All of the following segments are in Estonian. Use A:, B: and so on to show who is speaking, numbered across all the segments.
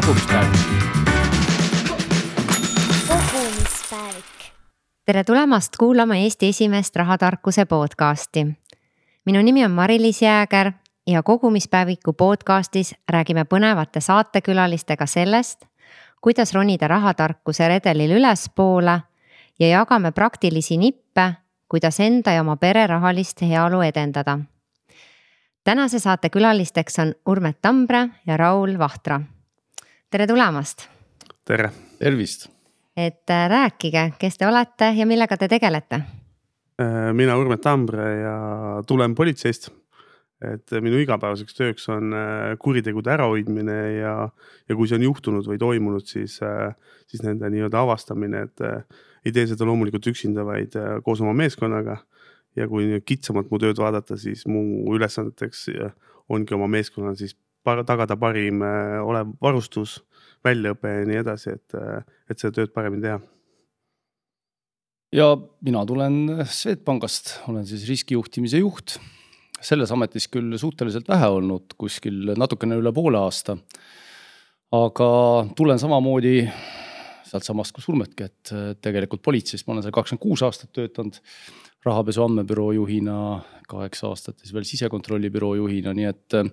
A: kogumispäev.
B: kogumispäevik. tere tulemast kuulama Eesti esimest rahatarkuse podcasti. minu nimi on Mari-Liis Jääger ja kogumispäeviku podcastis räägime põnevate saatekülalistega sellest, kuidas ronida rahatarkuse redelil ülespoole ja jagame praktilisi nippe, kuidas enda ja oma pere rahalist heaolu edendada tänase saate külalisteks on Urmet Tambre ja Raul Vahtra. Tere tulemast.
C: tere.
A: tervist.
B: et äh, rääkige, kes te olete ja millega te tegelete?
C: Äh, mina Urmet Tambre ja tulen politseist. et minu igapäevaseks tööks on äh, kuritegude ärahoidmine ja, ja kui see on juhtunud või toimunud, siis, siis nende nii-öelda avastamine, et ei tee seda loomulikult üksinda, vaid koos oma meeskonnaga ja kui kitsamalt mu tööd vaadata, siis mu ülesandeteks ongi oma meeskonnal siis tagada parim äh, olev varustus, väljaõpe ja nii edasi, et, äh, et seda tööd paremini teha.
A: ja mina tulen Swedbankast, olen siis riskijuhtimise juht. selles ametis küll suhteliselt vähe olnud, kuskil natukene üle poole aasta. aga tulen samamoodi sealtsamast kus Urmetki, et tegelikult politseis ma olen seal kakskümmend kuus aastat töötanud rahapesu andmebüroo juhina, kaheksa aastat siis veel sisekontrolli büroo juhina, nii et äh,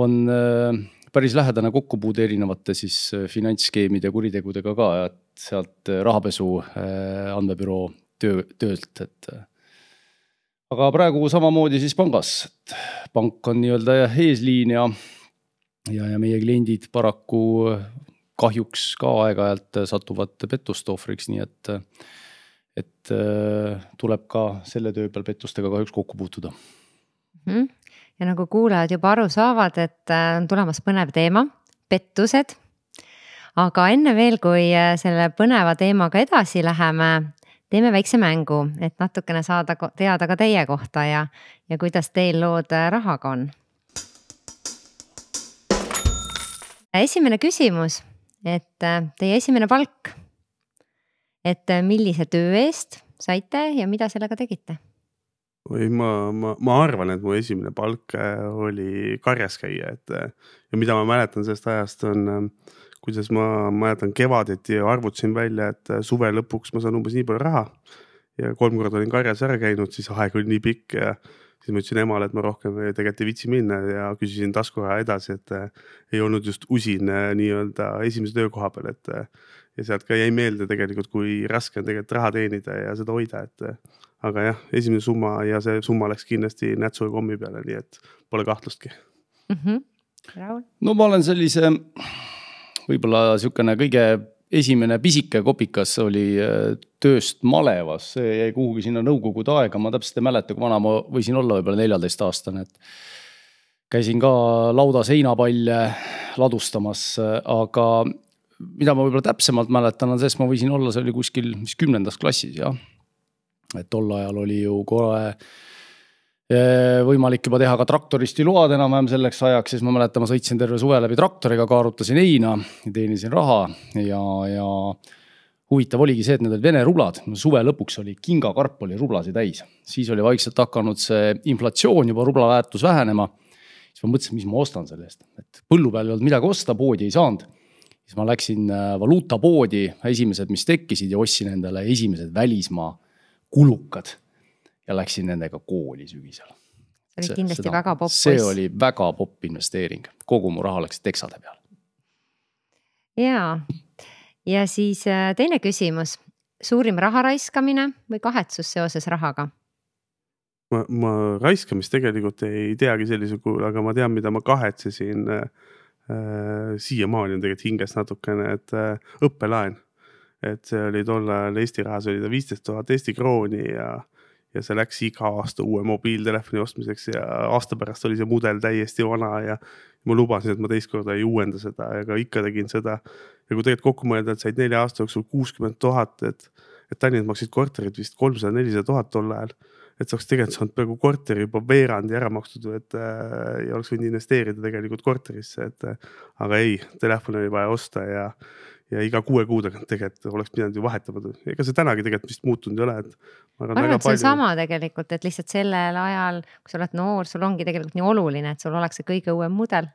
A: on äh, päris lähedane kokkupuude erinevate siis äh, finantsskeemide ja kuritegudega ka, et sealt rahapesu andmebüroo töö, töölt, et. aga praegu samamoodi siis pangas, et pank on nii-öelda eesliin ja, ja, ja meie kliendid paraku kahjuks ka aeg-ajalt satuvad pettuste ohvriks, nii et et äh, tuleb ka selle töö peal pettustega kahjuks kokku puutuda
B: mm. -hmm. Ja nagu kuulajad juba aru saavad, et äh, on tulemas põnev teema, pettused. aga enne veel, kui äh, selle põneva teemaga edasi läheme, teeme väikse mängu, et natukene saada teada ka teie kohta ja, ja kuidas teil lood rahaga on. esimene küsimus, et teie esimene palk et äh, millise töö eest saite ja mida sellega tegite?
C: Oi, ma, ma, ma arvan, et mu esimene palk äh, oli karjas käia, et äh, ja mida ma mäletan sellest ajast on, kuidas ma mäletan kevadeti arvutasin välja, et suve lõpuks ma saan umbes nii palju raha. ja kolm korda olin karjas ära käinud, siis aeg oli nii pikk ja siis ma ütlesin emale, et ma rohkem tegelikult ei viitsi minna ja küsisin taskuraha edasi, et ei olnud just usin nii-öelda esimese töökoha peal, et ja sealt ka jäi meelde tegelikult, kui raske on tegelikult raha teenida ja seda hoida, et. aga jah, esimene summa ja see summa läks kindlasti nätsu ja kommi peale, nii et pole kahtlustki mm.
B: -hmm. Raul?
A: no ma olen sellise, võib-olla sihukene kõige esimene pisike kopikas oli äh, tööst malevas, see jäi kuhugi sinna nõukogude aega, ma täpselt ei mäleta, kui vana ma võisin olla, võib-olla neljateistaastane, et. käisin ka lauda seinapalle ladustamas, aga mida ma võib-olla täpsemalt mäletan, on see, sest ma võisin olla, see oli kuskil vist kümnendas klassis jah. et tol ajal oli ju kohe eh, võimalik juba teha ka traktoristi load enam-vähem selleks ajaks, siis ma mäletan, ma sõitsin terve suve läbi traktoriga, kaarutasin heina, teenisin raha ja, ja huvitav oligi see, et need olid vene rublad, suve lõpuks oli kingakarp oli rublasid täis, siis oli vaikselt hakanud see inflatsioon juba rubla väärtus vähenema. siis ma mõtlesin, mis ma ostan selle eest, et põllu peal ei olnud midagi osta, poodi ei saanud siis ma läksin äh, valuutapoodi, esimesed, mis tekkisid ja ostsin endale esimesed välismaa kulukad. ja läksin nendega kooli sügisel.
B: see oli kindlasti seda, väga popp.
A: see oli väga popp investeering, kogu mu raha läks teksade peale.
B: ja, ja siis äh, teine küsimus, suurim raha raiskamine või kahetsus seoses rahaga?
C: ma, ma raiskamist tegelikult ei teagi sellisel kujul, aga ma tean, mida ma kahetsesin Äh, siiamaani on tegelikult hinges natukene, et äh, õppelaen. et see oli tol ajal Eesti rahas oli ta viisteist tuhat Eesti krooni ja, ja see läks iga aasta uue mobiiltelefoni ostmiseks ja aasta pärast oli see mudel täiesti vana ja ma lubasin, et ma teist korda ei uuenda seda, aga ikka tegin seda. ja kui tegelikult kokku mõelda, et said nelja aasta jooksul kuuskümmend tuhat, et, et Tallinnas maksid korterid vist kolmsada, nelisada tuhat tol ajal et sa oleks tegelikult saanud peaaegu korteri juba veerandi ära makstud, et äh, ja oleks võinud investeerida tegelikult korterisse, et äh, aga ei, telefoni oli vaja osta ja ja iga kuue kuu tagant tegelikult oleks pidanud ju vahetama, ega see tänagi tegelikult vist muutunud ei ole, et.
B: ma arvan, et see on sama tegelikult, et lihtsalt sellel ajal, kui sa oled noor, sul ongi tegelikult nii oluline, et sul oleks see kõige uuem mudel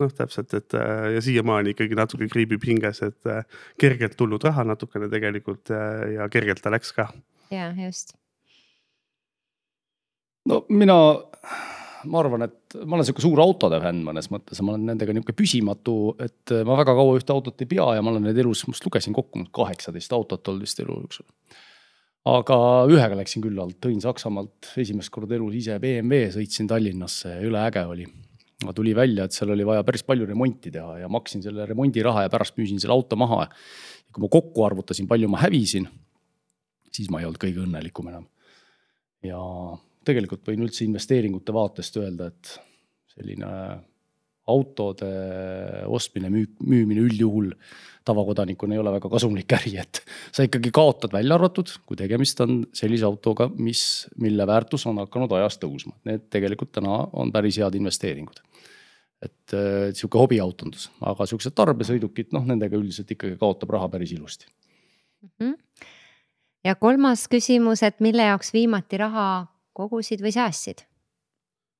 C: noh, täpselt, et äh, ja siiamaani ikkagi natuke kriibib hinges, et äh, kergelt tulnud raha natukene tegelikult äh, ja kergelt ta läks ka.
B: ja just.
A: No mina, ma arvan, et ma olen sihuke suur autode fänn mõnes mõttes ma olen nendega nihuke püsimatu, et ma väga kaua ühte autot ei pea ja ma olen neid elus, ma just lugesin kokku, kaheksateist autot olnud vist elu jooksul aga ühega läksin küll alt, tõin Saksamaalt esimest korda elus ise BMW, sõitsin Tallinnasse jõle äge oli aga tuli välja, et seal oli vaja päris palju remonti teha ja maksin selle remondiraha ja pärast müüsin selle auto maha. kui ma kokku arvutasin, palju ma hävisin, siis ma ei olnud kõige õnnelikum enam. ja tegelikult võin üldse investeeringute vaatest öelda, et selline autode ostmine, müük, müümine üldjuhul tavakodanikuna ei ole väga kasumlik äri, et sa ikkagi kaotad, välja arvatud, kui tegemist on sellise autoga, mis, mille väärtus on hakanud ajas tõusma. Need tegelikult täna on päris head investeeringud et äh, sihuke hobiautondus, aga siuksed tarbesõidukid, noh, nendega üldiselt ikkagi kaotab raha päris ilusti
B: mm. -hmm. ja kolmas küsimus, et mille jaoks viimati raha kogusid või säästsid?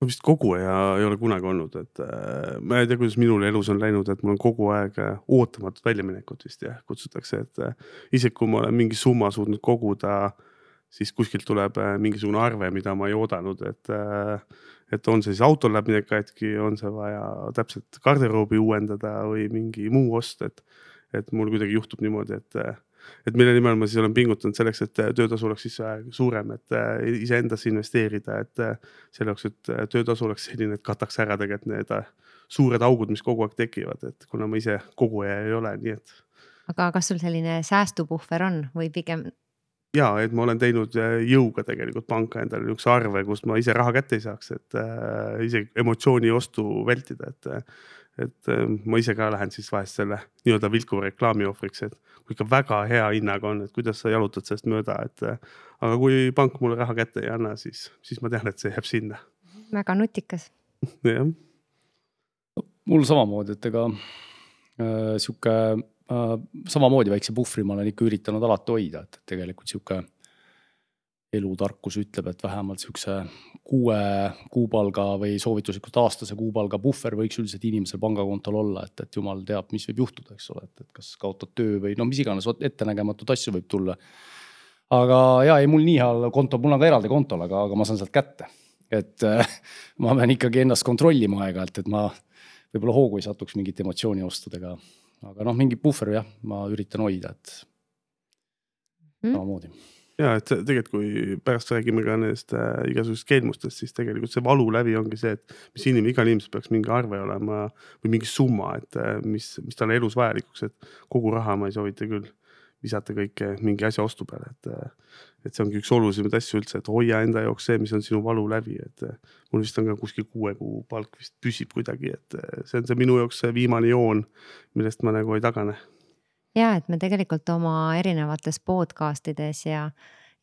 C: ma vist koguja ei ole kunagi olnud, et äh, ma ei tea, kuidas minul elus on läinud, et mul on kogu aeg äh, ootamatut väljaminekut vist jah, kutsutakse, et äh, isegi kui ma olen mingi summa suutnud koguda, siis kuskilt tuleb äh, mingisugune arve, mida ma ei oodanud, et äh, et on see siis autol läheb midagi katki, on see vaja täpselt garderoobi uuendada või mingi muu ost, et, et mul kuidagi juhtub niimoodi, et, et mille nimel ma siis olen pingutanud selleks, et töötasu oleks siis suurem, et iseendasse investeerida, et selle jaoks, et töötasu oleks selline, et kataks ära tegelikult need suured augud, mis kogu aeg tekivad, et kuna ma ise koguja ei ole, nii et.
B: aga kas sul selline säästupuhver on või pigem
C: ja et ma olen teinud äh, jõuga tegelikult panka endale niisuguse arve, kust ma ise raha kätte ei saaks, et äh, isegi emotsiooni ostu vältida, et. et äh, ma ise ka lähen siis vahest selle nii-öelda vilkuva reklaami ohvriks, et kui ikka väga hea hinnaga on, et kuidas sa jalutad sellest mööda, et äh,. aga kui pank mulle raha kätte ei anna, siis, siis ma tean, et see jääb sinna.
B: väga nutikas
C: jah.
A: mul samamoodi, et ega äh, sihuke Äh, samamoodi väikse puhvri ma olen ikka üritanud alati hoida, et tegelikult sihuke elutarkus ütleb, et vähemalt sihukese kuue kuupalga või soovituslikult aastase kuupalga puhver võiks üldiselt inimesel pangakontol olla, et, et jumal teab, mis võib juhtuda, eks ole, et, et kas kaotad töö või no mis iganes ettenägematuid asju võib tulla. aga ja ei, mul nii hea konto, mul on ka eraldi kontol, aga, aga ma saan sealt kätte. et äh, ma pean ikkagi ennast kontrollima aeg-ajalt, et ma võib-olla hoogu ei satuks mingite emotsiooniostudega aga noh, mingi puhver jah, ma üritan hoida, et mm. samamoodi
C: ja et tegelikult, kui pärast räägime ka nendest äh, igasugustest kelmustest, siis tegelikult see valu läbi ongi see, et mis inimene, igal inimesel peaks mingi arve olema või mingi summa, et äh, mis, mis talle elus vajalikuks, et kogu raha ma ei soovita küll visata kõike mingi asja ostu peale, et äh, et see ongi üks olulisemaid asju üldse, et hoia enda jaoks see, mis on sinu valu läbi, et eh, mul vist on ka kuskil kuue kuu palk vist püsib kuidagi, et eh, see on see minu jaoks see viimane joon, millest ma nagu ei tagane.
B: ja et me tegelikult oma erinevates podcast ides ja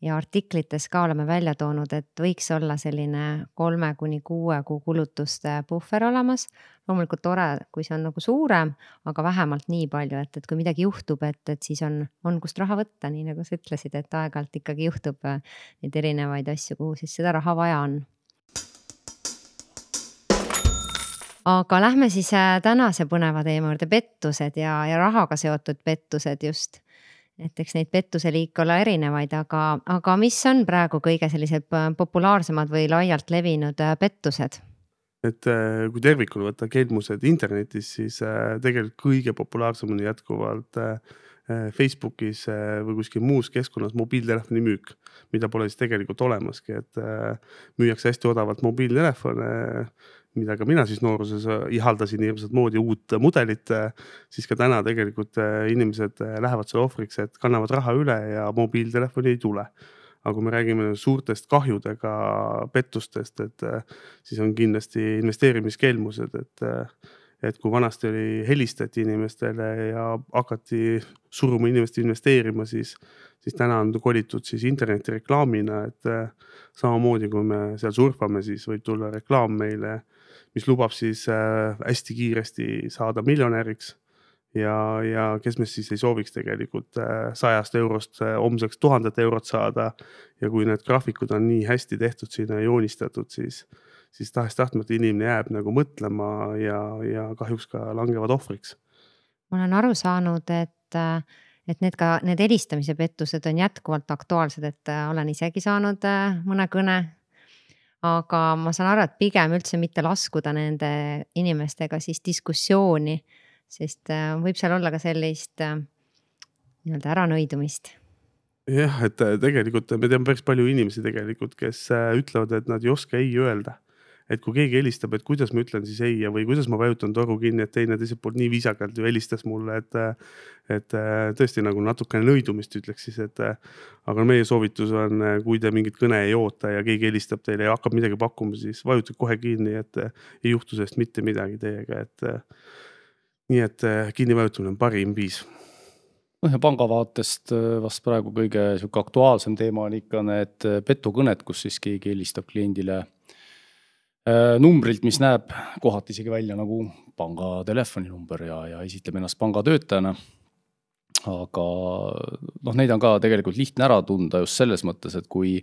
B: ja artiklites ka oleme välja toonud, et võiks olla selline kolme kuni kuue kuu kulutuste puhver olemas. loomulikult tore, kui see on nagu suurem, aga vähemalt nii palju, et, et kui midagi juhtub, et, et siis on, on kust raha võtta, nii nagu sa ütlesid, et aeg-ajalt ikkagi juhtub äh, neid erinevaid asju, kuhu siis seda raha vaja on aga lähme siis äh, tänase põneva teema juurde, pettused ja, ja rahaga seotud pettused just et eks neid pettuse liike ole erinevaid, aga, aga mis on praegu kõige sellised populaarsemad või laialt levinud äh, pettused?
C: et äh, kui tervikuna võtta kelmused internetis, siis äh, tegelikult kõige populaarsem on jätkuvalt Facebookis või kuskil muus keskkonnas mobiiltelefoni müük, mida pole siis tegelikult olemaski, et müüakse hästi odavalt mobiiltelefone mida ka mina siis nooruses äh, ihaldasin hirmsat moodi uut mudelit, äh, siis ka täna tegelikult äh, inimesed lähevad selle ohvriks, et kannavad raha üle ja mobiiltelefoni ei tule. aga kui me räägime suurtest kahjudega pettustest, et siis on kindlasti investeerimiskelmused, et et kui vanasti oli, helistati inimestele ja hakati suruma inimest investeerima, siis, siis täna on kolitud siis internetireklaamina, et samamoodi kui me seal surfame, siis võib tulla reklaam meile mis lubab siis äh, hästi kiiresti saada miljonäriks. ja, ja kes meist siis ei sooviks tegelikult äh, sajast eurost äh, homseks tuhandet eurot saada. ja kui need graafikud on nii hästi tehtud, sinna joonistatud, siis, siis tahes-tahtmata inimene jääb nagu mõtlema ja, ja kahjuks ka langevad ohvriks.
B: ma olen aru saanud, et, et need ka need helistamise pettused on jätkuvalt aktuaalsed, et olen isegi saanud mõne kõne aga ma saan aru, et pigem üldse mitte laskuda nende inimestega siis diskussiooni, sest äh, võib seal olla ka sellist äh, nii-öelda äranõidumist.
C: Jah, et äh, tegelikult me teame päris palju inimesi tegelikult, kes ütlevad, et nad ei oska ei öelda et kui keegi helistab, et kuidas ma ütlen siis ei ja, või kuidas ma vajutan toru kinni, et teine teiselt poolt nii viisakalt ju helistas mulle, et. et tõesti nagu natukene nõidumist ütleks siis, et aga meie soovitus on, kui te mingit kõne ei oota ja keegi helistab teile ja hakkab midagi pakkuma, siis vajutage kohe kinni, et ei juhtu sellest mitte midagi teiega, et. nii et kinnivajutamine on parim viis
A: noh ja panga vaatest vast praegu kõige sihuke aktuaalsem teema on ikka need petukõned, kus siis keegi helistab kliendile Äh, numbrilt, mis näeb kohati isegi välja nagu panga telefoninumber ja, ja esitleb ennast pangatöötajana. aga noh, neid on ka tegelikult lihtne ära tunda just selles mõttes, et kui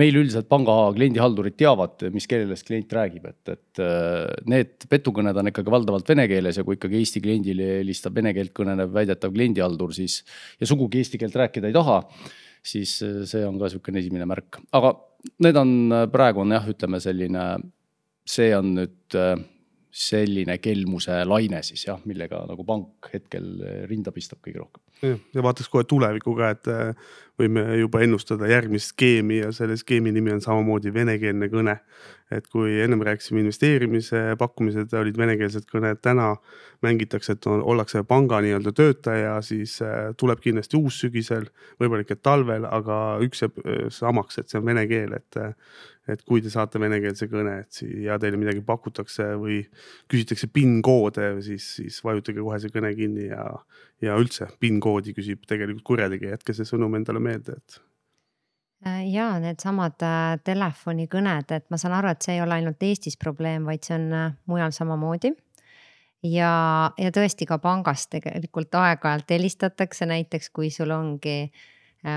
A: meil üldiselt panga kliendihaldurid teavad, mis keeles klient räägib, et, et äh, need petukõned on ikkagi valdavalt vene keeles ja kui ikkagi Eesti kliendile helistab vene keelt kõnelev väidetav kliendihaldur, siis ja sugugi eesti keelt rääkida ei taha, siis äh, see on ka niisugune esimene märk, aga need on praegu on jah, ütleme selline see on nüüd äh, selline kelmuse laine siis jah, millega nagu pank hetkel äh, rinda pistab kõige rohkem.
C: ja vaataks kohe tulevikku ka, et äh, võime juba ennustada järgmist skeemi ja selle skeemi nimi on samamoodi venekeelne kõne. Et kui ennem rääkisime investeerimise pakkumised olid venekeelsed kõned, täna mängitakse, et on, ollakse panga nii-öelda töötaja, siis tuleb kindlasti uus sügisel, võimalik, et talvel, aga üks jääb samaks, et see on vene keel, et et kui te saate venekeelse kõne, et ja teile midagi pakutakse või küsitakse PIN koode, siis, siis vajutage kohe see kõne kinni ja, ja üldse PIN koodi küsib tegelikult kurjategija, jätke see sõnum endale meelde, et
B: äh, ja needsamad äh, telefonikõned, et ma saan aru, et see ei ole ainult Eestis probleem, vaid see on äh, mujal samamoodi. ja, ja tõesti ka pangas tegelikult aeg-ajalt helistatakse näiteks, kui sul ongi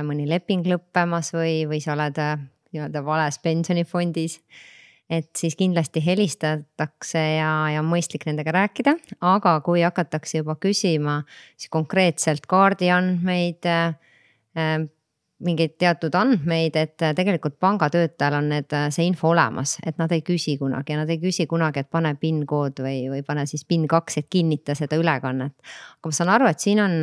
B: mõni leping lõppemas või, või sa oled nii-öelda vales pensionifondis. et siis kindlasti helistatakse ja, ja on mõistlik nendega rääkida, aga kui hakatakse juba küsima siis konkreetselt kaardiandmeid äh, mingeid teatud andmeid, et tegelikult pangatöötajal on need, see info olemas, et nad ei küsi kunagi ja nad ei küsi kunagi, et pane PIN kood või, või pane siis PIN kaks, et kinnita seda ülekannet. aga ma saan aru, et siin on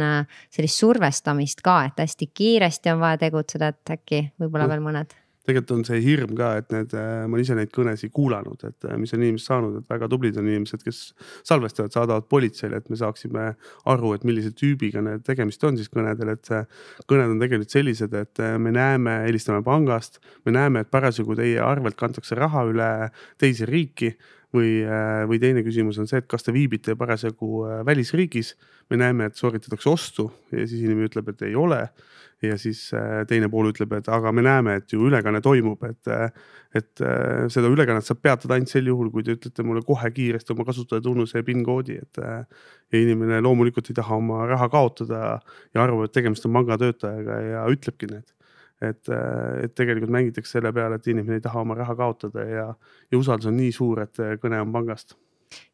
B: sellist survestamist ka, et hästi kiiresti on vaja tegutseda, et äkki võib-olla veel mõned
C: tegelikult on see hirm ka, et need, äh, ma olen ise neid kõnesid kuulanud, et äh, mis on inimesed saanud, et väga tublid on inimesed, kes salvestavad, saadavad politseile, et me saaksime aru, et millise tüübiga need tegemist on siis kõnedel, et kõned on tegelikult sellised, et äh, me näeme, helistame pangast, me näeme, et parasjagu teie arvelt kantakse raha üle teise riiki või, või teine küsimus on see, et kas te viibite parasjagu välisriigis. me näeme, et sooritatakse ostu ja siis inimene ütleb, et ei ole ja siis äh, teine pool ütleb, et aga me näeme, et ju ülekanne toimub, et, äh, et äh, seda ülekannet saab peatada ainult sel juhul, kui te ütlete mulle kohe kiiresti oma kasutajatunnuse ja PIN koodi, et. ja inimene loomulikult ei taha oma raha kaotada ja arvab, et tegemist on pangatöötajaga ja ütlebki need et, et tegelikult mängitakse selle peale, et inimene ei taha oma raha kaotada ja, ja usaldus on nii suur, et kõne on pangast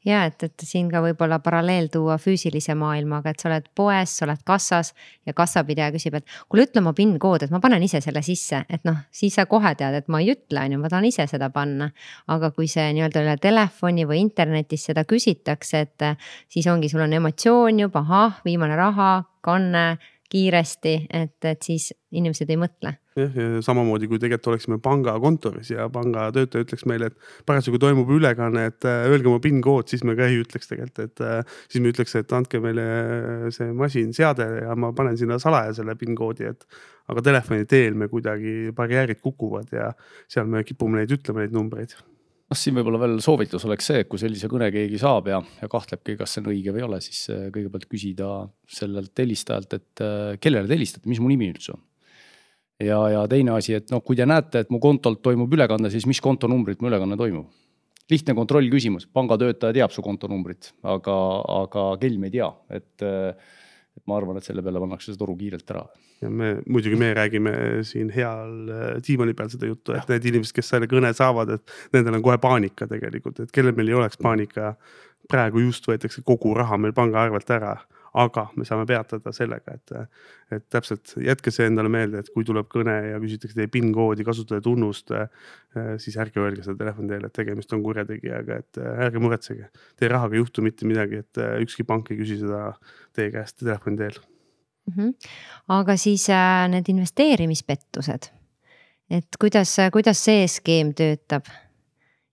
B: ja et, et siin ka võib-olla paralleel tuua füüsilise maailmaga, et sa oled poes, sa oled kassas ja kassapidaja küsib, et kuule, ütle oma PIN kood, et ma panen ise selle sisse, et noh, siis sa kohe tead, et ma ei ütle, on ju, ma tahan ise seda panna. aga kui see nii-öelda üle telefoni või internetis seda küsitakse, et siis ongi, sul on emotsioon juba, ahah, viimane raha, kanne kiiresti, et, et siis inimesed ei mõtle.
C: jah, ja samamoodi kui tegelikult oleksime pangakontoris ja pangatöötaja ütleks meile, et parasjagu toimub ülekanne, et äh, öelge oma PIN kood, siis me ka ei ütleks tegelikult, et äh, siis me ütleks, et andke meile äh, see masin, seade ja ma panen sinna salaja selle PIN koodi, et. aga telefoni teel me kuidagi barjäärid kukuvad ja seal me kipume neid ütlema, neid numbreid
A: noh, siin võib-olla veel soovitus oleks see, et kui sellise kõne keegi saab ja, ja kahtlebki, kas see on õige või ei ole, siis äh, kõigepealt küsida sellelt helistajalt, et äh, kellele te helistate, mis mu nimi üldse on. ja, ja teine asi, et noh, kui te näete, et mu kontolt toimub ülekanne, siis mis kontonumbrit mu ülekanne toimub? lihtne kontrollküsimus, pangatöötaja teab su kontonumbrit, aga, aga kelm ei tea, et, äh, et ma arvan, et selle peale pannakse see toru kiirelt ära
C: ja me muidugi me räägime siin heal äh, diivani peal seda juttu, et need inimesed, kes selle kõne saavad, et nendel on kohe paanika tegelikult, et kellel meil ei oleks paanika. praegu just võetakse kogu raha meil pangaarvelt ära, aga me saame peatada sellega, et, et täpselt jätke see endale meelde, et kui tuleb kõne ja küsitakse teie PIN koodi, kasutajatunnust. siis ärge öelge seda telefoni teel, et tegemist on kurjategijaga, et ärge muretsege, teie rahaga ei juhtu mitte midagi, et ükski pank ei küsi seda teie käest telefoni teel
B: mm. -hmm. aga siis äh, need investeerimispettused, et kuidas, kuidas see skeem töötab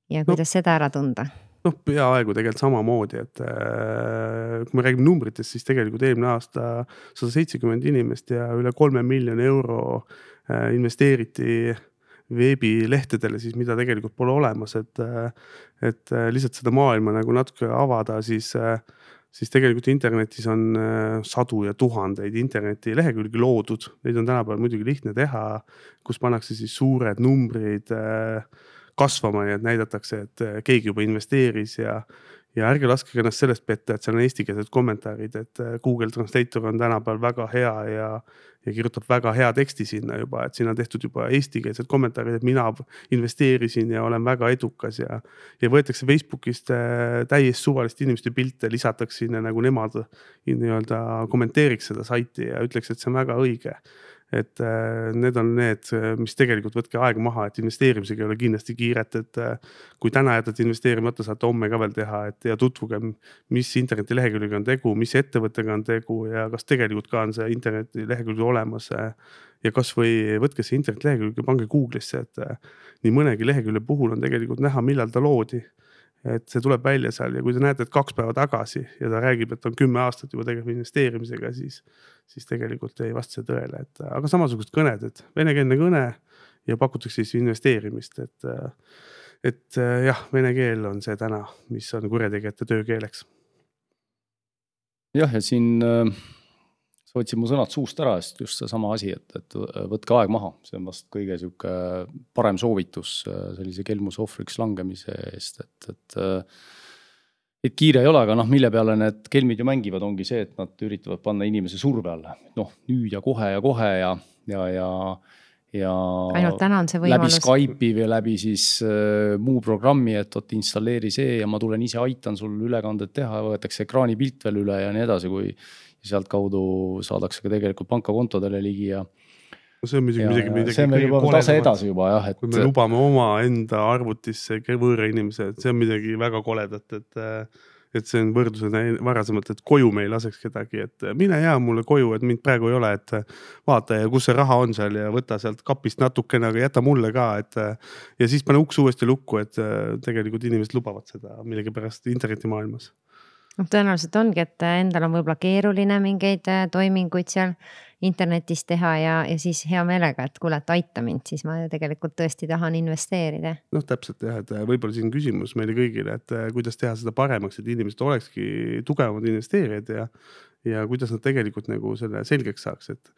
B: ja kuidas no, seda ära tunda?
C: noh, peaaegu tegelikult samamoodi, et äh, kui me räägime numbritest, siis tegelikult eelmine aasta sada seitsekümmend inimest ja üle kolme miljoni euro äh, investeeriti veebilehtedele siis, mida tegelikult pole olemas, et, äh, et äh, lihtsalt seda maailma nagu natuke avada, siis äh, siis tegelikult internetis on äh, sadu ja tuhandeid internetilehekülgi loodud, neid on tänapäeval muidugi lihtne teha, kus pannakse siis suured numbrid äh, kasvama, et näidatakse, et äh, keegi juba investeeris ja ja ärge laske ennast sellest petta, et seal on eestikeelsed kommentaarid, et Google Translator on tänapäeval väga hea ja ja kirjutab väga hea teksti sinna juba, et siin on tehtud juba eestikeelsed kommentaarid, et mina investeerisin ja olen väga edukas ja. ja võetakse Facebookist äh, täiesti suvaliste inimeste pilte, lisatakse sinna nagu nemad nii-öelda kommenteeriks seda saiti ja ütleks, et see on väga õige et äh, need on need, mis tegelikult võtke aeg maha, et investeerimisega ei ole kindlasti kiiret, et äh, kui täna jätate investeerimata, saate homme ka veel teha, et ja tutvuge, mis internetileheküljega on tegu, mis ettevõttega on tegu ja kas tegelikult ka on see internetilehekülg olemas. ja kasvõi võtke see internetilehekülg ja pange Google'isse, et äh, nii mõnegi lehekülje puhul on tegelikult näha, millal ta loodi et see tuleb välja seal ja kui te näete, et kaks päeva tagasi ja ta räägib, et on kümme aastat juba tegeleb investeerimisega, siis, siis tegelikult ei vasta see tõele, et aga samasugused kõned, et venekeelne kõne ja pakutakse siis investeerimist, et. et jah, vene keel on see täna, mis on kurjategijate töökeeleks.
A: jah, ja siin äh sa võtsid mu sõnad suust ära, sest just seesama asi, et, et võtke aeg maha, see on vast kõige sihuke parem soovitus äh, sellise kelmuse ohvriks langemise eest, et, et. Äh, et kiire ei ole, aga noh, mille peale need kelmid ju mängivad, ongi see, et nad üritavad panna inimese surve alla, noh nüüd ja kohe ja kohe ja, ja, ja ja.
B: ainult täna on see võimalus.
A: läbi Skype'i või läbi siis äh, muu programmi, et vot installeeri see ja ma tulen ise aitan sul ülekandet teha, võetakse ekraanipilt veel üle ja nii edasi, kui ja sealtkaudu saadakse ka tegelikult pangakontodele ligi ja
C: no see on muidugi midagi, midagi.
A: see on meil juba tase edasi juba jah, et.
C: kui me lubame omaenda arvutisse võõra inimese, et see on midagi väga koledat, et. et see on võrdlusena varasemalt, et koju me ei laseks kedagi, et mine ja mulle koju, et mind praegu ei ole, et. vaata ja kus see raha on seal ja võta sealt kapist natukene, aga jäta mulle ka, et. ja siis pane uks uuesti lukku, et tegelikult inimesed lubavad seda millegipärast internetimaailmas
B: noh, tõenäoliselt ongi, et endal on võib-olla keeruline mingeid äh, toiminguid seal internetis teha ja, ja siis hea meelega, et kuule, et aita mind, siis ma tegelikult tõesti tahan investeerida.
C: noh, täpselt jah, et äh, võib-olla siin küsimus meile kõigile, et äh, kuidas teha seda paremaks, et inimesed olekski tugevamad investeerijad ja ja kuidas nad tegelikult nagu selle selgeks saaks, et.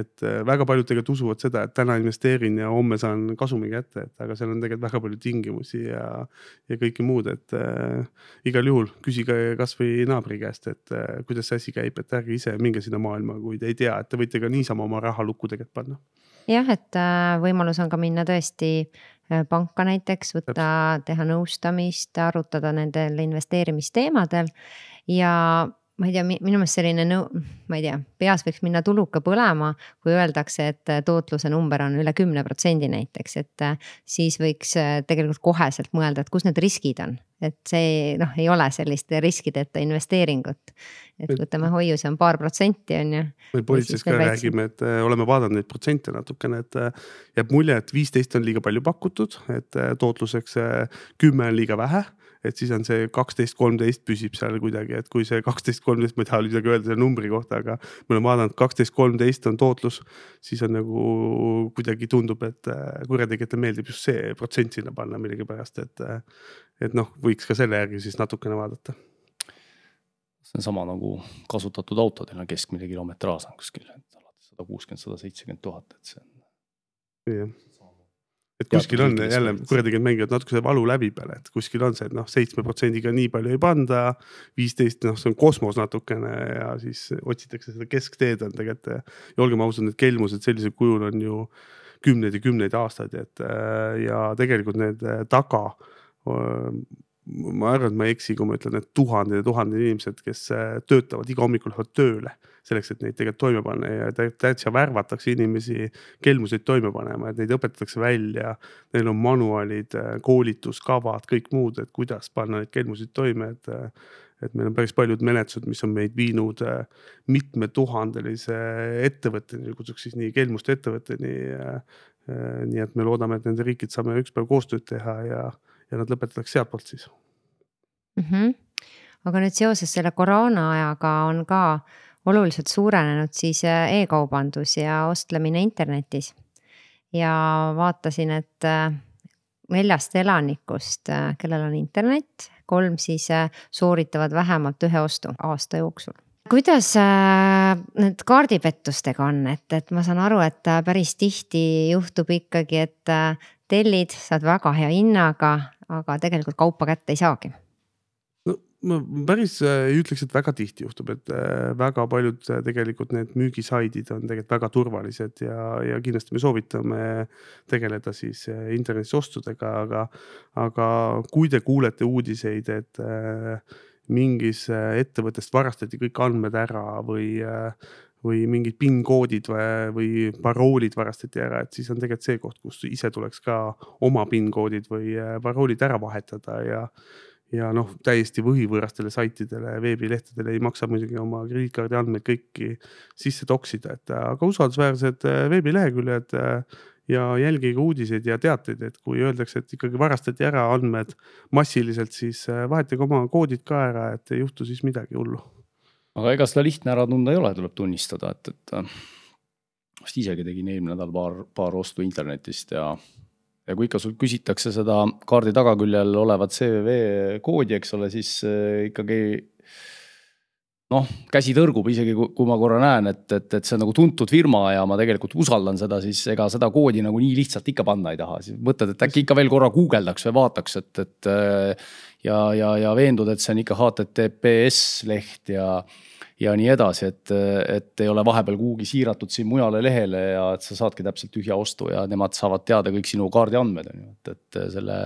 C: et äh, väga paljud tegelikult usuvad seda, et täna investeerin ja homme saan kasumi kätte, et aga seal on tegelikult väga palju tingimusi ja. ja kõike muud, et äh, igal juhul küsige kasvõi naabri käest, et äh, kuidas see asi käib, et ärge ise minge sinna maailma, kui te ei tea, et te võite ka niisama oma raha lukku tegelikult panna.
B: jah, et äh, võimalus on ka minna tõesti äh, panka näiteks, võtta, teha nõustamist, arutada nendel investeerimisteemadel ja ma ei tea, minu meelest selline nõu-, ma ei tea, peas võiks minna tuluka põlema, kui öeldakse, et äh, tootluse number on üle kümne protsendi näiteks, et äh, siis võiks äh, tegelikult koheselt mõelda, et kus need riskid on. et see noh, ei ole sellist riskideta investeeringut. et võtame hoiuse on paar protsenti, on ju.
C: me politseis ka räägime, et oleme vaadanud neid protsente natukene, et jääb mulje, et viisteist on liiga palju pakutud, et tootluseks kümme on liiga vähe et siis on see kaksteist, kolmteist püsib seal kuidagi, et kui see kaksteist, kolmteist, ma ei taha midagi öelda selle numbri kohta, aga me oleme vaadanud, kaksteist, kolmteist on tootlus, siis on nagu kuidagi tundub, et äh, kurjategijatele meeldib just see protsent sinna panna millegipärast, et, äh, et noh, võiks ka selle järgi siis natukene vaadata
A: see on sama nagu kasutatud autodel on keskmine kilometraaž on kuskil alates sada kuuskümmend, sada seitsekümmend tuhat, et see on.
C: jah et kuskil on jälle kurjategijad mängivad natuke see valu läbi peale, et kuskil on see, et noh, seitsme protsendiga nii palju ei panda. viisteist, noh, see on kosmos natukene ja siis otsitakse seda keskteed on tegelikult. ja olgem ausad, need kelmused sellisel kujul on ju kümneid ja kümneid aastaid, et ja tegelikult need taga ma arvan, et ma ei eksi, kui ma ütlen, et tuhanded ja tuhanded inimesed, kes äh, töötavad iga hommikul tööle selleks, et neid tegelikult toime panna ja täitsa värvatakse inimesi kelmuseid toime panema, et neid õpetatakse välja. Neil on manuaalid, äh, koolituskavad, kõik muud, et kuidas panna neid kelmuseid toime, et äh, et meil on päris paljud menetlused, mis on meid viinud mitmetuhandelise ettevõtteni, kutsuks siis nii kelmuste ettevõtteni. nii et me loodame, et nende riikid saame ükspäev koostööd teha ja ja nad lõpetatakse sealtpoolt siis
B: mm. -hmm. aga nüüd seoses selle koroona ajaga on ka oluliselt suurenenud siis äh, e-kaubandus ja ostlemine internetis. ja vaatasin, et äh, neljast elanikust, äh, kellel on internet, kolm siis sooritavad vähemalt ühe ostu aasta jooksul kuidas need kaardipettustega on, et, et ma saan aru, et päris tihti juhtub ikkagi, et tellid, saad väga hea hinnaga, aga tegelikult kaupa kätte ei saagi.
C: No ma päris äh, ei ütleks, et väga tihti juhtub, et äh, väga paljud äh, tegelikult need müügisaidid on tegelikult väga turvalised ja, ja kindlasti me soovitame tegeleda siis internetis ostudega, aga, aga kui te kuulete uudiseid, et mingis ettevõttest varastati kõik andmed ära või või mingid PIN koodid või, või paroolid varastati ära, et siis on tegelikult see koht, kus ise tuleks ka oma PIN koodid või äh, paroolid ära vahetada ja. ja noh, täiesti võhivõõrastele saitidele, veebilehtedele ei maksa muidugi oma krediitkaardi andmeid kõiki sisse toksida, et aga usaldusväärsed äh, veebileheküljed äh, ja jälgige uudiseid ja teateid, et kui öeldakse, et ikkagi varastati ära andmed massiliselt, siis vahetage oma koodid ka ära, et ei juhtu siis midagi hullu
A: aga ega seda lihtne ära tunda ei ole, tuleb tunnistada, et, et vist isegi tegin eelmine nädal paar, paar ostu internetist ja ja kui ikka sul küsitakse seda kaardi tagaküljel olevat CVV koodi, eks ole, siis äh, ikkagi noh, käsi tõrgub isegi, kui ma korra näen, et, et, et see on nagu tuntud firma ja ma tegelikult usaldan seda, siis ega seda koodi nagu nii lihtsalt ikka panna ei taha, siis mõtled, et äkki ikka veel korra guugeldaks või vaataks, et, et äh, ja, ja, ja veendud, et see on ikka HTTPS leht ja ja nii edasi, et, et ei ole vahepeal kuhugi siiratud siin mujale lehele ja et sa saadki täpselt tühja ostu ja nemad saavad teada kõik sinu kaardiandmed on ju, et, et selle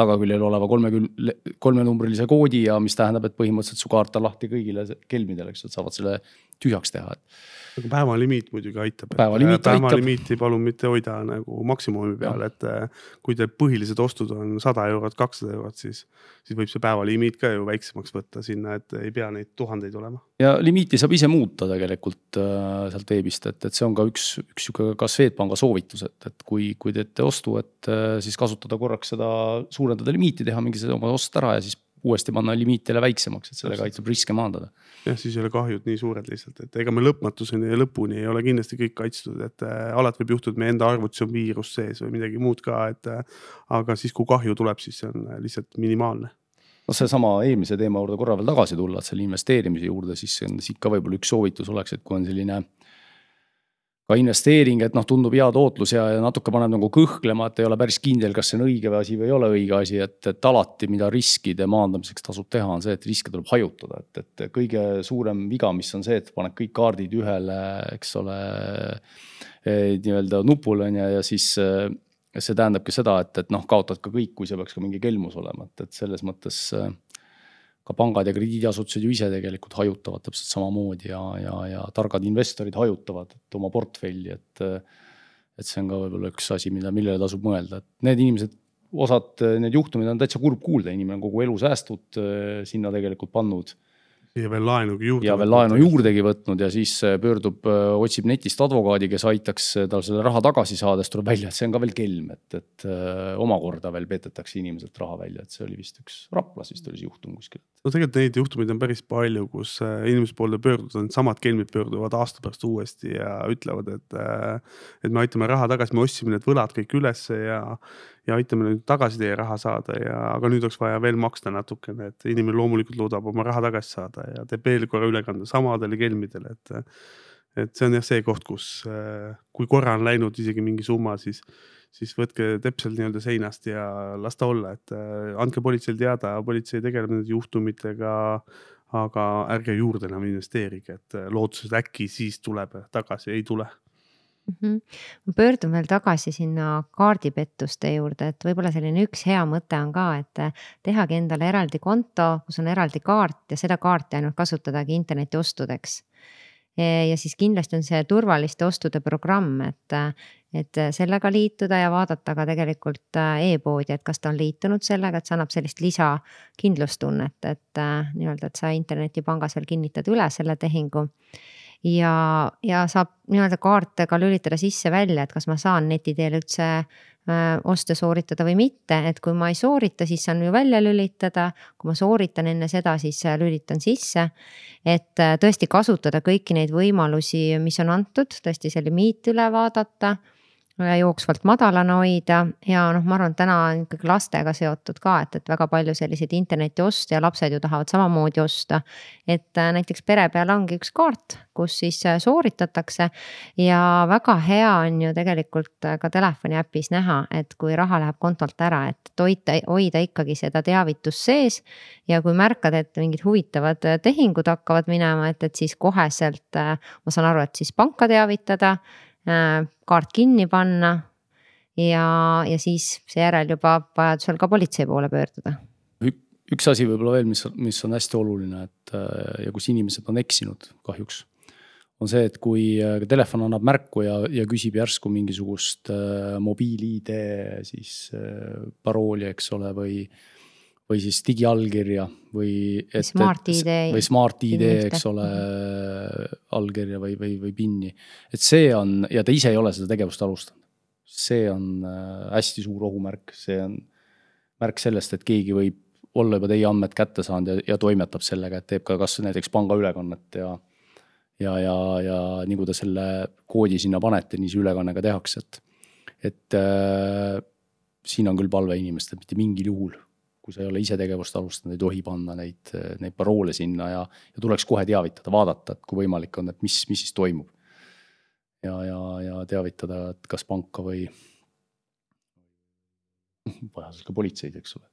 A: tagaküljel oleva kolmekümne, kolmenumbrilise koodi ja mis tähendab, et põhimõtteliselt su kaart on lahti kõigile kelmidele, eks, et saavad selle tühjaks teha, et
C: aga päevalimiit muidugi aitab.
A: päevalimiit aitab.
C: päevalimiiti palun mitte hoida nagu maksimumi peal, et äh, kui teil põhilised ostud on sada eurot, kakssada eurot, siis, siis võib see päevalimiit ka ju väiksemaks võtta sinna, et ei pea neid tuhandeid olema.
A: ja limiiti saab ise muuta tegelikult äh, sealt veebist, et, et see on ka üks, üks sihuke ka Swedbanka soovitus, et, et kui, kui teete ostu, et äh, siis kasutada korraks seda, suurendada limiiti, teha mingi oma ost ära ja siis uuesti panna limiit jälle väiksemaks, et sellega aitab riske maandada.
C: jah, siis ei ole kahjud nii suured lihtsalt, et ega me lõpmatuseni ja lõpuni ei ole kindlasti kõik kaitstud, et äh, alati võib juhtuda, et meie enda arvutis on viirus sees või midagi muud ka, et äh,. aga siis, kui kahju tuleb, siis see on äh, lihtsalt minimaalne
A: noh, seesama eelmise teema juurde korra veel tagasi tulla, et selle investeerimise juurde, siis siit ka võib-olla üks soovitus oleks, et kui on selline ka investeering, et noh, tundub hea tootlus ja, ja natuke paneb nagu kõhklema, et ei ole päris kindel, kas see on õige asi või ei ole õige asi, et, et alati, mida riskide maandamiseks tasub teha, on see, et riske tuleb hajutada, et, et kõige suurem viga, mis on see, et paned kõik kaardid ühele, eks ole, eh, nii-öelda nupule on ju, ja siis eh, see tähendabki seda, et, et noh, kaotad ka kõik, kui see peaks ka mingi kelmus olema, et, et selles mõttes äh, ka pangad ja krediidiasutused ju ise tegelikult hajutavad täpselt samamoodi ja, ja, ja targad investorid hajutavad oma portfelli, et. et see on ka võib-olla üks asi, mida, millele tasub mõelda, et need inimesed, osad, need juhtumid on täitsa kurb kuulda, inimene on kogu elu säästud sinna tegelikult pannud
C: ja veel laenugi juurde.
A: ja veel laenu juurdegi võtnud ja siis äh, pöördub, äh, otsib netist advokaadi, kes aitaks äh, tal selle raha tagasi saada, siis tuleb välja, et see on ka veel kelm, et, et omakorda veel petetakse inimeselt raha välja, et see oli vist üks Raplas vist oli see juhtum kuskil.
C: No tegelikult neid juhtumeid on päris palju, kus inimese poole pöörduda, needsamad kelmid pöörduvad aasta pärast uuesti ja ütlevad, et, et me aitame raha tagasi, me ostsime need võlad kõik ülesse ja ja aitame nüüd tagasi teie raha saada ja, aga nüüd oleks vaja veel maksta natukene, et inimene loomulikult loodab oma raha tagasi saada ja teeb veel korra ülekande samadele kelmidele, et. et see on jah see koht, kus, kui korra on läinud isegi mingi summa, siis, siis võtke teps sealt nii-öelda seinast ja las ta olla, et äh, andke politseile teada, politsei tegeleb nende juhtumitega. aga ärge juurde enam investeerige, et äh, lootuses äkki siis tuleb tagasi, ei tule
B: mm. -hmm. pöördun veel tagasi sinna kaardipettuste juurde, et võib-olla selline üks hea mõte on ka, et tehagi endale eraldi konto, kus on eraldi kaart ja seda kaarti ainult kasutadagi internetiostudeks ja siis kindlasti on see turvaliste ostude programm, et, et sellega liituda ja vaadata ka tegelikult äh, e-poodi, et kas ta on liitunud sellega, et see annab sellist lisakindlustunnet, et äh, nii-öelda, et sa internetipangas veel kinnitad üle selle tehingu ja, ja saab nii-öelda kaarte ka lülitada sisse-välja, et kas ma saan neti teel üldse äh, oste sooritada või mitte, et kui ma ei soorita, siis saan ju välja lülitada. kui ma sooritan enne seda, siis äh, lülitan sisse. et äh, tõesti kasutada kõiki neid võimalusi, mis on antud, tõesti see limiit üle vaadata jooksvalt madalana hoida ja noh, ma arvan, et täna on ikkagi lastega seotud ka, et, et väga palju selliseid internetioste ja lapsed ju tahavad samamoodi osta. et äh, näiteks pere peal ongi üks kaart, kus siis äh, sooritatakse ja väga hea on ju tegelikult äh, ka telefoni äpis näha, et kui raha läheb kontolt ära, et hoida, hoida ikkagi seda teavitust sees. ja kui märkad, et mingid huvitavad tehingud hakkavad minema, et, et siis koheselt ma saan aru, et siis panka teavitada kaart kinni panna ja, ja siis seejärel juba vajadusel ka politsei poole pöörduda.
A: üks asi võib-olla veel, mis, mis on hästi oluline, et äh, ja kus inimesed on eksinud kahjuks. on see, et kui äh, telefon annab märku ja, ja küsib järsku mingisugust äh, mobiil-ID siis äh, parooli, eks ole, või või siis digiallkirja või.
B: Smart-ID.
A: või Smart-ID, eks ole, allkirja või, või, või PIN-i. et see on ja ta ise ei ole seda tegevust alustanud. see on äh, hästi suur ohumärk, see on märk sellest, et keegi võib olla juba teie andmed kätte saanud ja, ja toimetab sellega, et teeb ka kas näiteks pangaülekannet ja. ja, ja, ja nii kui ta selle koodi sinna panete, nii see ülekanne ka tehakse, et, et äh, siin on küll palve inimestele, mitte mingil juhul kui sa ei ole ise tegevust alustanud, ei tohi panna neid, neid paroole sinna ja, ja tuleks kohe teavitada, vaadata, et kui võimalik on, et mis, mis siis toimub. ja, ja, ja teavitada, et kas panka või vajadusel ka politseid, eks ole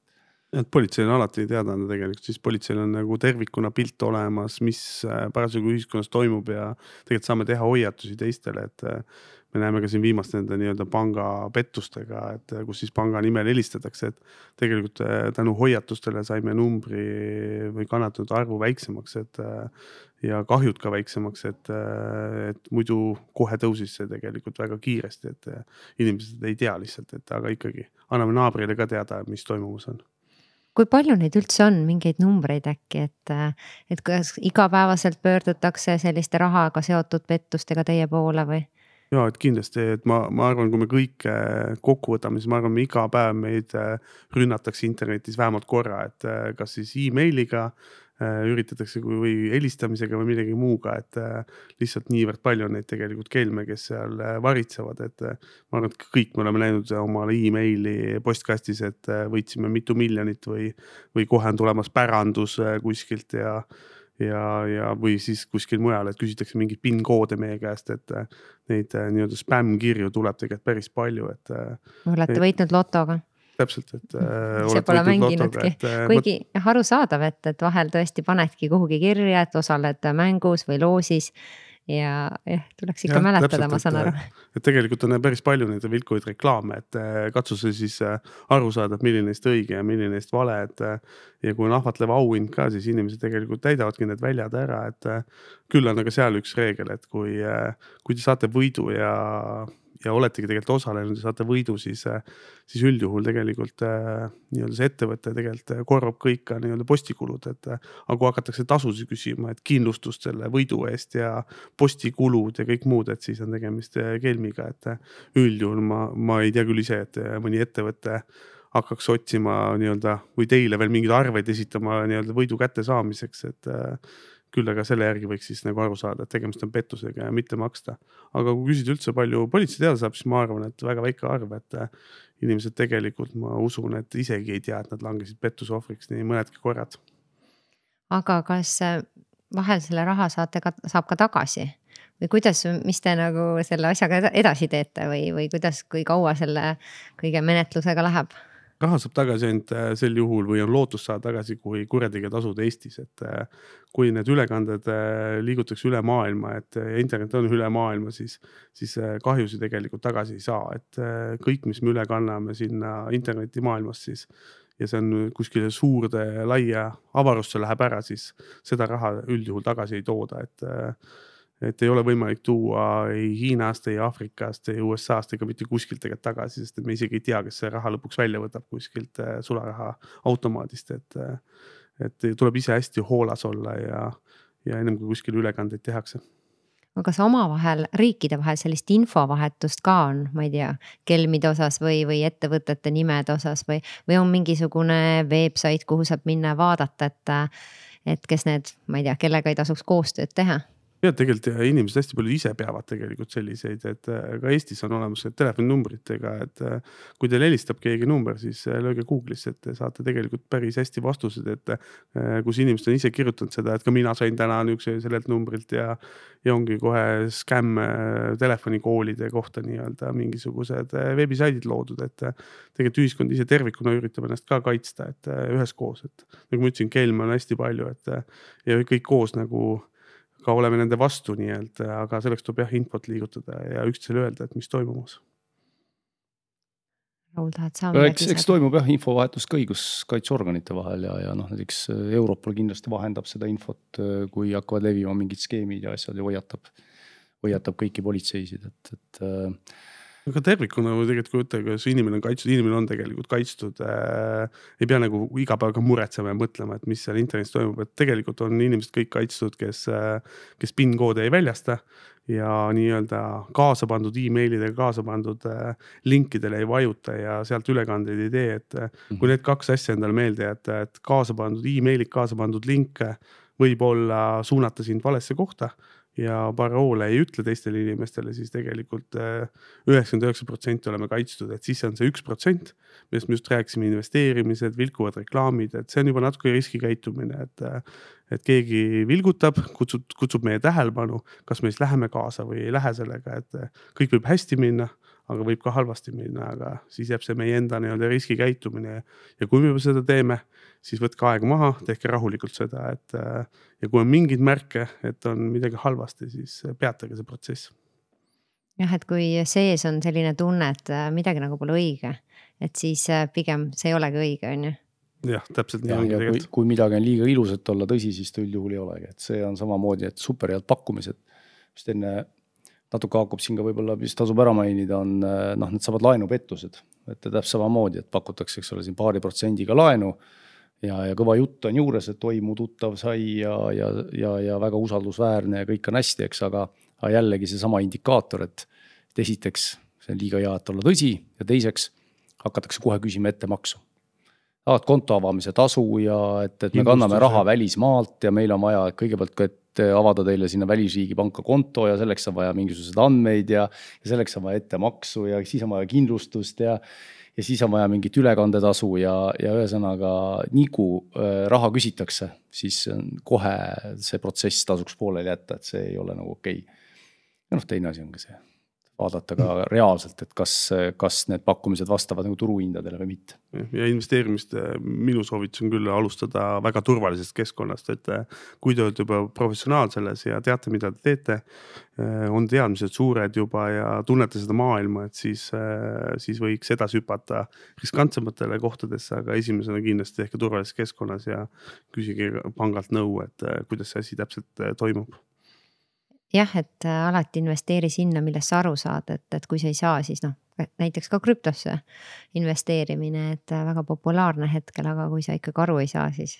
C: et politseil on alati teada anda tegelikult, siis politseil on nagu tervikuna pilt olemas, mis äh, parasjagu ühiskonnas toimub ja tegelikult saame teha hoiatusi teistele, et äh, me näeme ka siin viimast nende nii-öelda pangapettustega, et äh, kus siis panga nimel helistatakse, et tegelikult äh, tänu hoiatustele saime numbri või kannatanute arvu väiksemaks, et äh, ja kahjud ka väiksemaks, et, et muidu kohe tõusis see tegelikult väga kiiresti, et inimesed ei tea lihtsalt, et aga ikkagi anname naabrile ka teada, mis toimumas on
B: kui palju neid üldse on, mingeid numbreid äkki, et, et kas igapäevaselt pöördutakse selliste rahaga seotud pettustega teie poole või?
C: Ja et kindlasti, et ma, ma arvan, kui me kõike kokku võtame, siis ma arvan, iga päev meid äh, rünnatakse internetis vähemalt korra, et äh, kas siis emailiga äh, üritatakse või helistamisega või millegi muuga, et lihtsalt niivõrd palju on neid tegelikult kelme, kes seal varitsevad, et ma arvan, et kõik me oleme näinud omale emaili postkastis, et võitsime mitu miljonit või, või kohe on tulemas pärandus kuskilt ja ja, ja, või siis kuskil mujal, et küsitakse mingeid PIN koode meie käest, et äh, neid äh, nii-öelda spämmkirju tuleb tegelikult päris palju, et.
B: Äh, olete võitnud lotoga?
C: täpselt, et
B: äh,. see pole mänginudki, kuigi jah, arusaadav, et, et vahel tõesti panedki kuhugi kirja, et osaled mängus või loosis ja jah, tuleks ikka ja, mäletada, ma saan aru.
C: et tegelikult on päris palju neid vilkuvaid reklaame, et äh, katsu sa siis äh, aru saada, et milline neist õige ja milline neist vale, et. Äh, ja kui on ahvatlev auhind ka, siis inimesed tegelikult täidavadki need väljad ära, et küll on aga seal üks reegel, et kui, kui te saate võidu ja ja oletegi tegelikult osalenud ja saate võidu, siis, siis üldjuhul tegelikult äh, nii-öelda see ettevõte tegelikult äh, korvab kõik ka nii-öelda postikulud, et. Äh, aga kui hakatakse tasusid küsima, et kindlustust selle võidu eest ja postikulud ja kõik muud, et siis on tegemist kelmiga, et üldjuhul ma, ma ei tea küll ise, et mõni ettevõte hakkaks otsima nii-öelda või teile veel mingeid arveid esitama nii-öelda võidu kättesaamiseks, et küll aga selle järgi võiks siis nagu aru saada, et tegemist on pettusega ja mitte maksta. aga kui küsida üldse, palju politsei teada saab, siis ma arvan, et väga väike arv, et äh, inimesed tegelikult, ma usun, et isegi ei tea, et nad langesid pettuse ohvriks nii mõnedki korrad.
B: aga kas äh, vahel selle raha saate ka, saab ka tagasi või kuidas, mis te nagu selle asjaga edasi teete või, või kuidas, kui kaua selle kõige menetlusega läheb?
C: Raha saab tagasi ainult äh, sel juhul või on lootus saada tagasi, kui kurjategija tasud Eestis, et äh, kui need ülekanded äh, liigutakse üle maailma, et internet on üle maailma, siis, siis kahjusid tegelikult tagasi ei saa, et kõik, mis me üle kanname sinna internetimaailmas, siis ja see on kuskile suurde laia avarusse läheb ära, siis seda raha üldjuhul tagasi ei tooda, et et ei ole võimalik tuua ei Hiinast, ei Aafrikast, ei USA-st ega mitte kuskilt tegelikult tagasi, sest et me isegi ei tea, kes see raha lõpuks välja võtab kuskilt äh, sularaha automaadist, et. Äh, et tuleb ise hästi hoolas olla ja, ja ennem kui kuskil ülekandeid tehakse
B: aga kas omavahel, riikide vahel sellist infovahetust ka on, ma ei tea, kelmide osas või, või ettevõtete nimede osas või, või on mingisugune veebsait, kuhu saab minna ja vaadata, et. et kes need, ma ei tea, kellega ei tasuks koostööd teha
C: ja tegelikult inimesed hästi palju ise peavad tegelikult selliseid, et äh, ka Eestis on olemas telefoninumbritega, et äh, kui teil helistab keegi number, siis äh, lööge Google'isse, et te saate tegelikult päris hästi vastused, et kus inimesed on ise kirjutanud seda, et ka mina sain täna niisuguse sellelt numbrilt ja ja ongi kohe skämm telefonikoolide kohta nii-öelda mingisugused veebisaidid loodud, et tegelikult ühiskond ise tervikuna üritab ennast ka kaitsta, et üheskoos, et nagu ma ütlesin, kelme on hästi palju, et ja kõik koos nagu ka oleme nende vastu nii-öelda, aga selleks tuleb jah infot liigutada ja üksteisele öelda, et mis toimumas.
B: Raul, tahad sa midagi
A: lisada? eks toimub jah infovahetus ka õiguskaitseorganite vahel ja, ja noh, näiteks äh, Europol kindlasti vahendab seda infot, äh, kui hakkavad levima mingid skeemid ja asjad ja hoiatab, hoiatab kõiki politseisid, et, et äh,
C: aga tervikuna või tegelikult kui võtta, kas inimene on kaitstud, inimene on tegelikult kaitstud äh,. ei pea nagu iga päev ka muretsema ja mõtlema, et mis seal internetis toimub, et tegelikult on inimesed kõik kaitstud, kes äh,, kes PIN koode ei väljasta. ja nii-öelda kaasa pandud emailidega kaasa pandud äh, linkidele ei vajuta ja sealt ülekandeid ei tee, et äh, kui mhm. need kaks asja endale meelde jätta, et kaasa pandud emailid, kaasa pandud link võib-olla suunata sind valesse kohta ja paroole ei ütle teistele inimestele, siis tegelikult äh, üheksakümmend üheksa protsenti oleme kaitstud, et siis on see üks protsent, millest me just rääkisime, investeerimised, vilkuvad reklaamid, et see on juba natuke riskikäitumine, et. Äh, et keegi vilgutab, kutsub, kutsub meie tähelepanu, kas me siis läheme kaasa või ei lähe sellega, et äh, kõik võib hästi minna aga võib ka halvasti minna, aga siis jääb see meie enda nii-öelda riskikäitumine. ja kui me juba seda teeme, siis võtke aeg maha, tehke rahulikult seda, et ja kui on mingeid märke, et on midagi halvasti, siis peatage see protsess.
B: jah, et kui sees on selline tunne, et midagi nagu pole õige, et siis pigem see ei olegi õige, on ju
C: jah, täpselt nii
A: ja, ongi tegelikult. kui midagi on liiga ilus, et olla tõsi, siis ta üldjuhul ei olegi, et see on samamoodi, et super head pakkumised. just enne natuke haakub siin ka võib-olla, mis tasub ära mainida, on noh, needsamad laenupettused. et täpselt samamoodi, et pakutakse, eks ole, siin paari protsendiga laenu. ja, ja kõva jutt on juures, et oi, mu tuttav sai ja, ja, ja, ja väga usaldusväärne ja kõik on hästi, eks, aga, aga jällegi seesama indikaator, et, et esiteks see on liiga hea, et olla tõsi ja teiseks hakatakse kohe küsima ettemaksu tahad konto avamise tasu ja et, et me kanname raha välismaalt ja meil on vaja kõigepealt, et avada teile sinna välisriigi panka konto ja selleks on vaja mingisuguseid andmeid ja, ja selleks on vaja ettemaksu ja siis on vaja kindlustust ja ja siis on vaja mingit ülekandetasu ja, ja ühesõnaga nii kui äh, raha küsitakse, siis kohe see protsess tasuks pooleli jätta, et see ei ole nagu okei. Okay.. ja noh, teine asi on ka see vaadata ka reaalselt, et kas, kas need pakkumised vastavad nagu turuhindadele või mitte.
C: ja investeerimist eh, minu soovitus on küll alustada väga turvalisest keskkonnast, et eh, kui te olete juba professionaal selles ja teate, mida te teete. Eh, on teadmised suured juba ja tunnete seda maailma, et siis, siis võiks edasi hüpata riskantsematele kohtadesse, aga esimesena kindlasti tehke turvalises keskkonnas ja küsige pangalt nõu, et kuidas see asi täpselt toimub
B: jah, et äh, alati investeeri sinna, millest sa aru saad, et, et kui sa ei saa, siis noh, näiteks ka krüptosse investeerimine, et äh, väga populaarne hetkel, aga kui sa ikkagi aru ei saa, siis,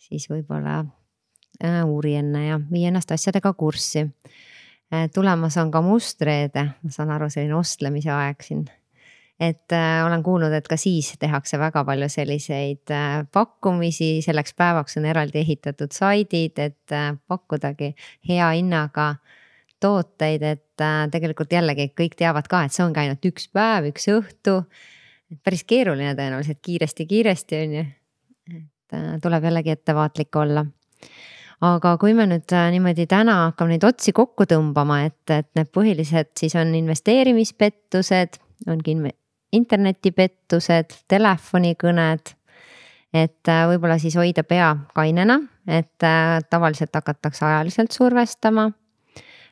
B: siis võib-olla äh, uuri enne ja vii ennast asjadega kurssi. tulemas on ka mustreede, ma saan aru, selline ostlemise aeg siin et äh, olen kuulnud, et ka siis tehakse väga palju selliseid äh, pakkumisi, selleks päevaks on eraldi ehitatud saidid, et äh, pakkudagi hea hinnaga tooteid, et äh, tegelikult jällegi kõik teavad ka, et see ongi ainult üks päev, üks õhtu. päris keeruline tõenäoliselt kiiresti-kiiresti on ju. et äh, tuleb jällegi ettevaatlik olla aga kui me nüüd äh, niimoodi täna hakkame neid otsi kokku tõmbama, et, et need põhilised siis on investeerimispettused, ongi internetipettused, telefonikõned. et äh, võib-olla siis hoida pea kainena, et äh, tavaliselt hakatakse ajaliselt survestama.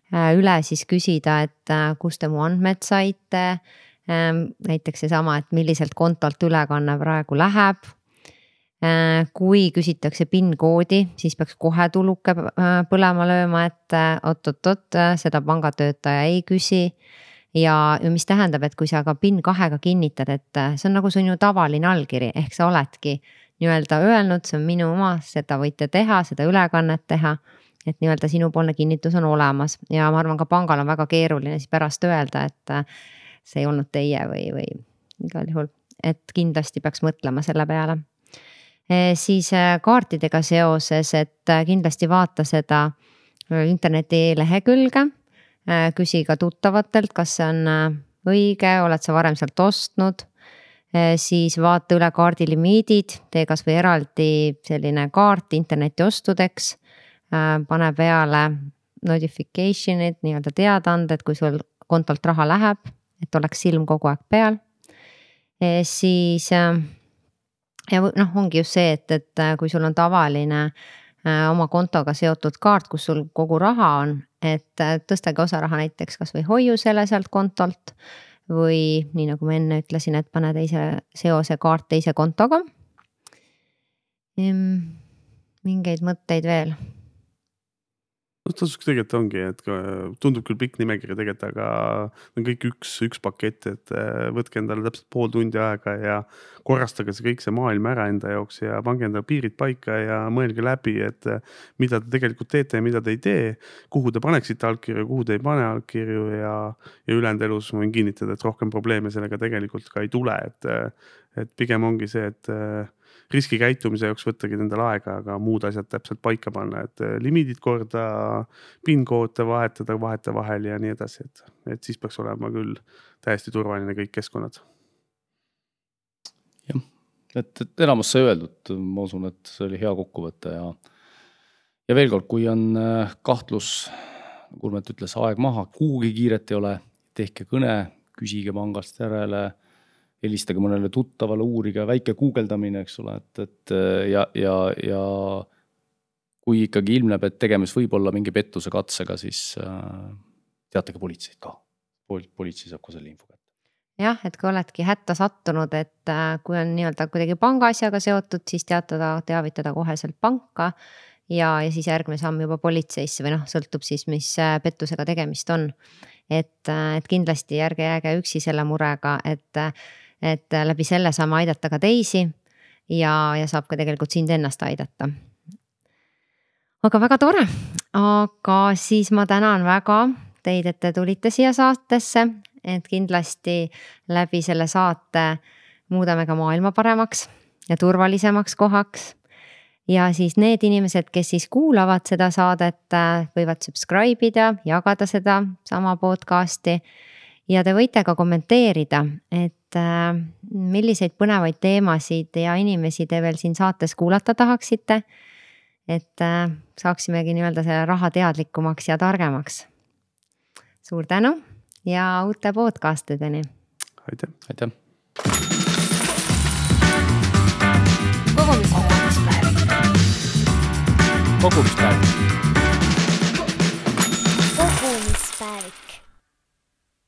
B: üle siis küsida, et kust te mu andmed saite. Ähm, näiteks seesama, et milliselt kontolt ülekanne praegu läheb Äh, kui küsitakse PIN koodi, siis peaks kohe tuluke äh, põlema lööma, et äh, oot-oot-oot, seda pangatöötaja ei küsi. Ja, ja mis tähendab, et kui sa ka PIN kahega kinnitad, et see on nagu sinu tavaline allkiri, ehk sa oledki nii-öelda öelnud, see on minu oma, seda võite teha, seda ülekannet teha. et nii-öelda sinupoolne kinnitus on olemas ja ma arvan, ka pangal on väga keeruline siis pärast öelda, et see ei olnud teie või, või igal juhul, et kindlasti peaks mõtlema selle peale Eh, siis eh, kaartidega seoses, et kindlasti vaata seda interneti lehekülge. Küsi ka tuttavatelt, kas see on õige, oled sa varem sealt ostnud. siis vaata üle kaardi limiidid, tee kasvõi eraldi selline kaart internetiostudeks. pane peale notification'id, nii-öelda teadaanded, kui sul kontolt raha läheb, et oleks silm kogu aeg peal. siis ja noh, ongi just see, et, et äh, kui sul on tavaline äh, oma kontoga seotud kaart, kus sul kogu raha on, et äh, tõstage osa raha näiteks kasvõi hoiusele sealt kontolt. või nii nagu ma enne ütlesin, et pane teise seose kaart teise kontoga. mingeid mõtteid veel
C: noh, tasuks tegelikult ongi, et tundub küll pikk nimekiri tegelikult, aga on kõik üks, üks pakett, et äh, võtke endale täpselt pool tundi aega ja korrastage see kõik see maailm ära enda jaoks ja pange endale piirid paika ja mõelge läbi, et äh, mida te tegelikult teete ja mida te ei tee. kuhu te paneksite allkirju, kuhu te ei pane allkirju ja, ja ülejäänud elus ma võin kinnitada, et rohkem probleeme sellega tegelikult ka ei tule, et, äh, et pigem ongi see, et riskikäitumise jaoks võttagi endale aega, aga muud asjad täpselt paika panna, et eh, limiidid korda, PIN-koode vahetada vahetevahel ja nii edasi, et, et siis peaks olema küll täiesti turvaline kõik keskkonnad.
A: jah, et, et enamus sai öeldud, ma usun, et see oli hea kokkuvõte ja ja veel kord, kui on eh, kahtlus, nagu Urmet ütles, aeg maha, kuhugi kiiret ei ole, tehke kõne, küsige pangast järele helistage mõnele tuttavale, uurige, väike guugeldamine, eks ole, et, et ja, ja, ja kui ikkagi ilmneb, et tegemist võib olla mingi pettuse katsega, siis äh, teatage politseid ka. politsei saab ka selle info kätte.
B: jah, et kui oledki hätta sattunud, et äh, kui on nii-öelda kuidagi pangaasjaga seotud, siis teatada, teavitada koheselt panka ja, ja siis järgmine samm juba politseisse või noh, sõltub siis, mis äh, pettusega tegemist on. et, äh, et kindlasti ärge jääge üksi selle murega, et et äh, läbi selle saame aidata ka teisi ja, ja saab ka tegelikult sind ennast aidata. aga väga tore, aga siis ma tänan väga teid, et te tulite siia saatesse, et kindlasti läbi selle saate muudame ka maailma paremaks ja turvalisemaks kohaks. ja siis need inimesed, kes siis kuulavad seda saadet, äh, võivad subscribe ida, jagada seda sama podcast'i ja te võite ka kommenteerida, et äh, milliseid põnevaid teemasid ja inimesi te veel siin saates kuulata tahaksite. et äh, saaksimegi nii-öelda selle raha teadlikumaks ja targemaks. suur tänu ja uute podcast ideni.
C: aitäh.
A: aitäh.
B: kogumispäev.
A: kogumispäev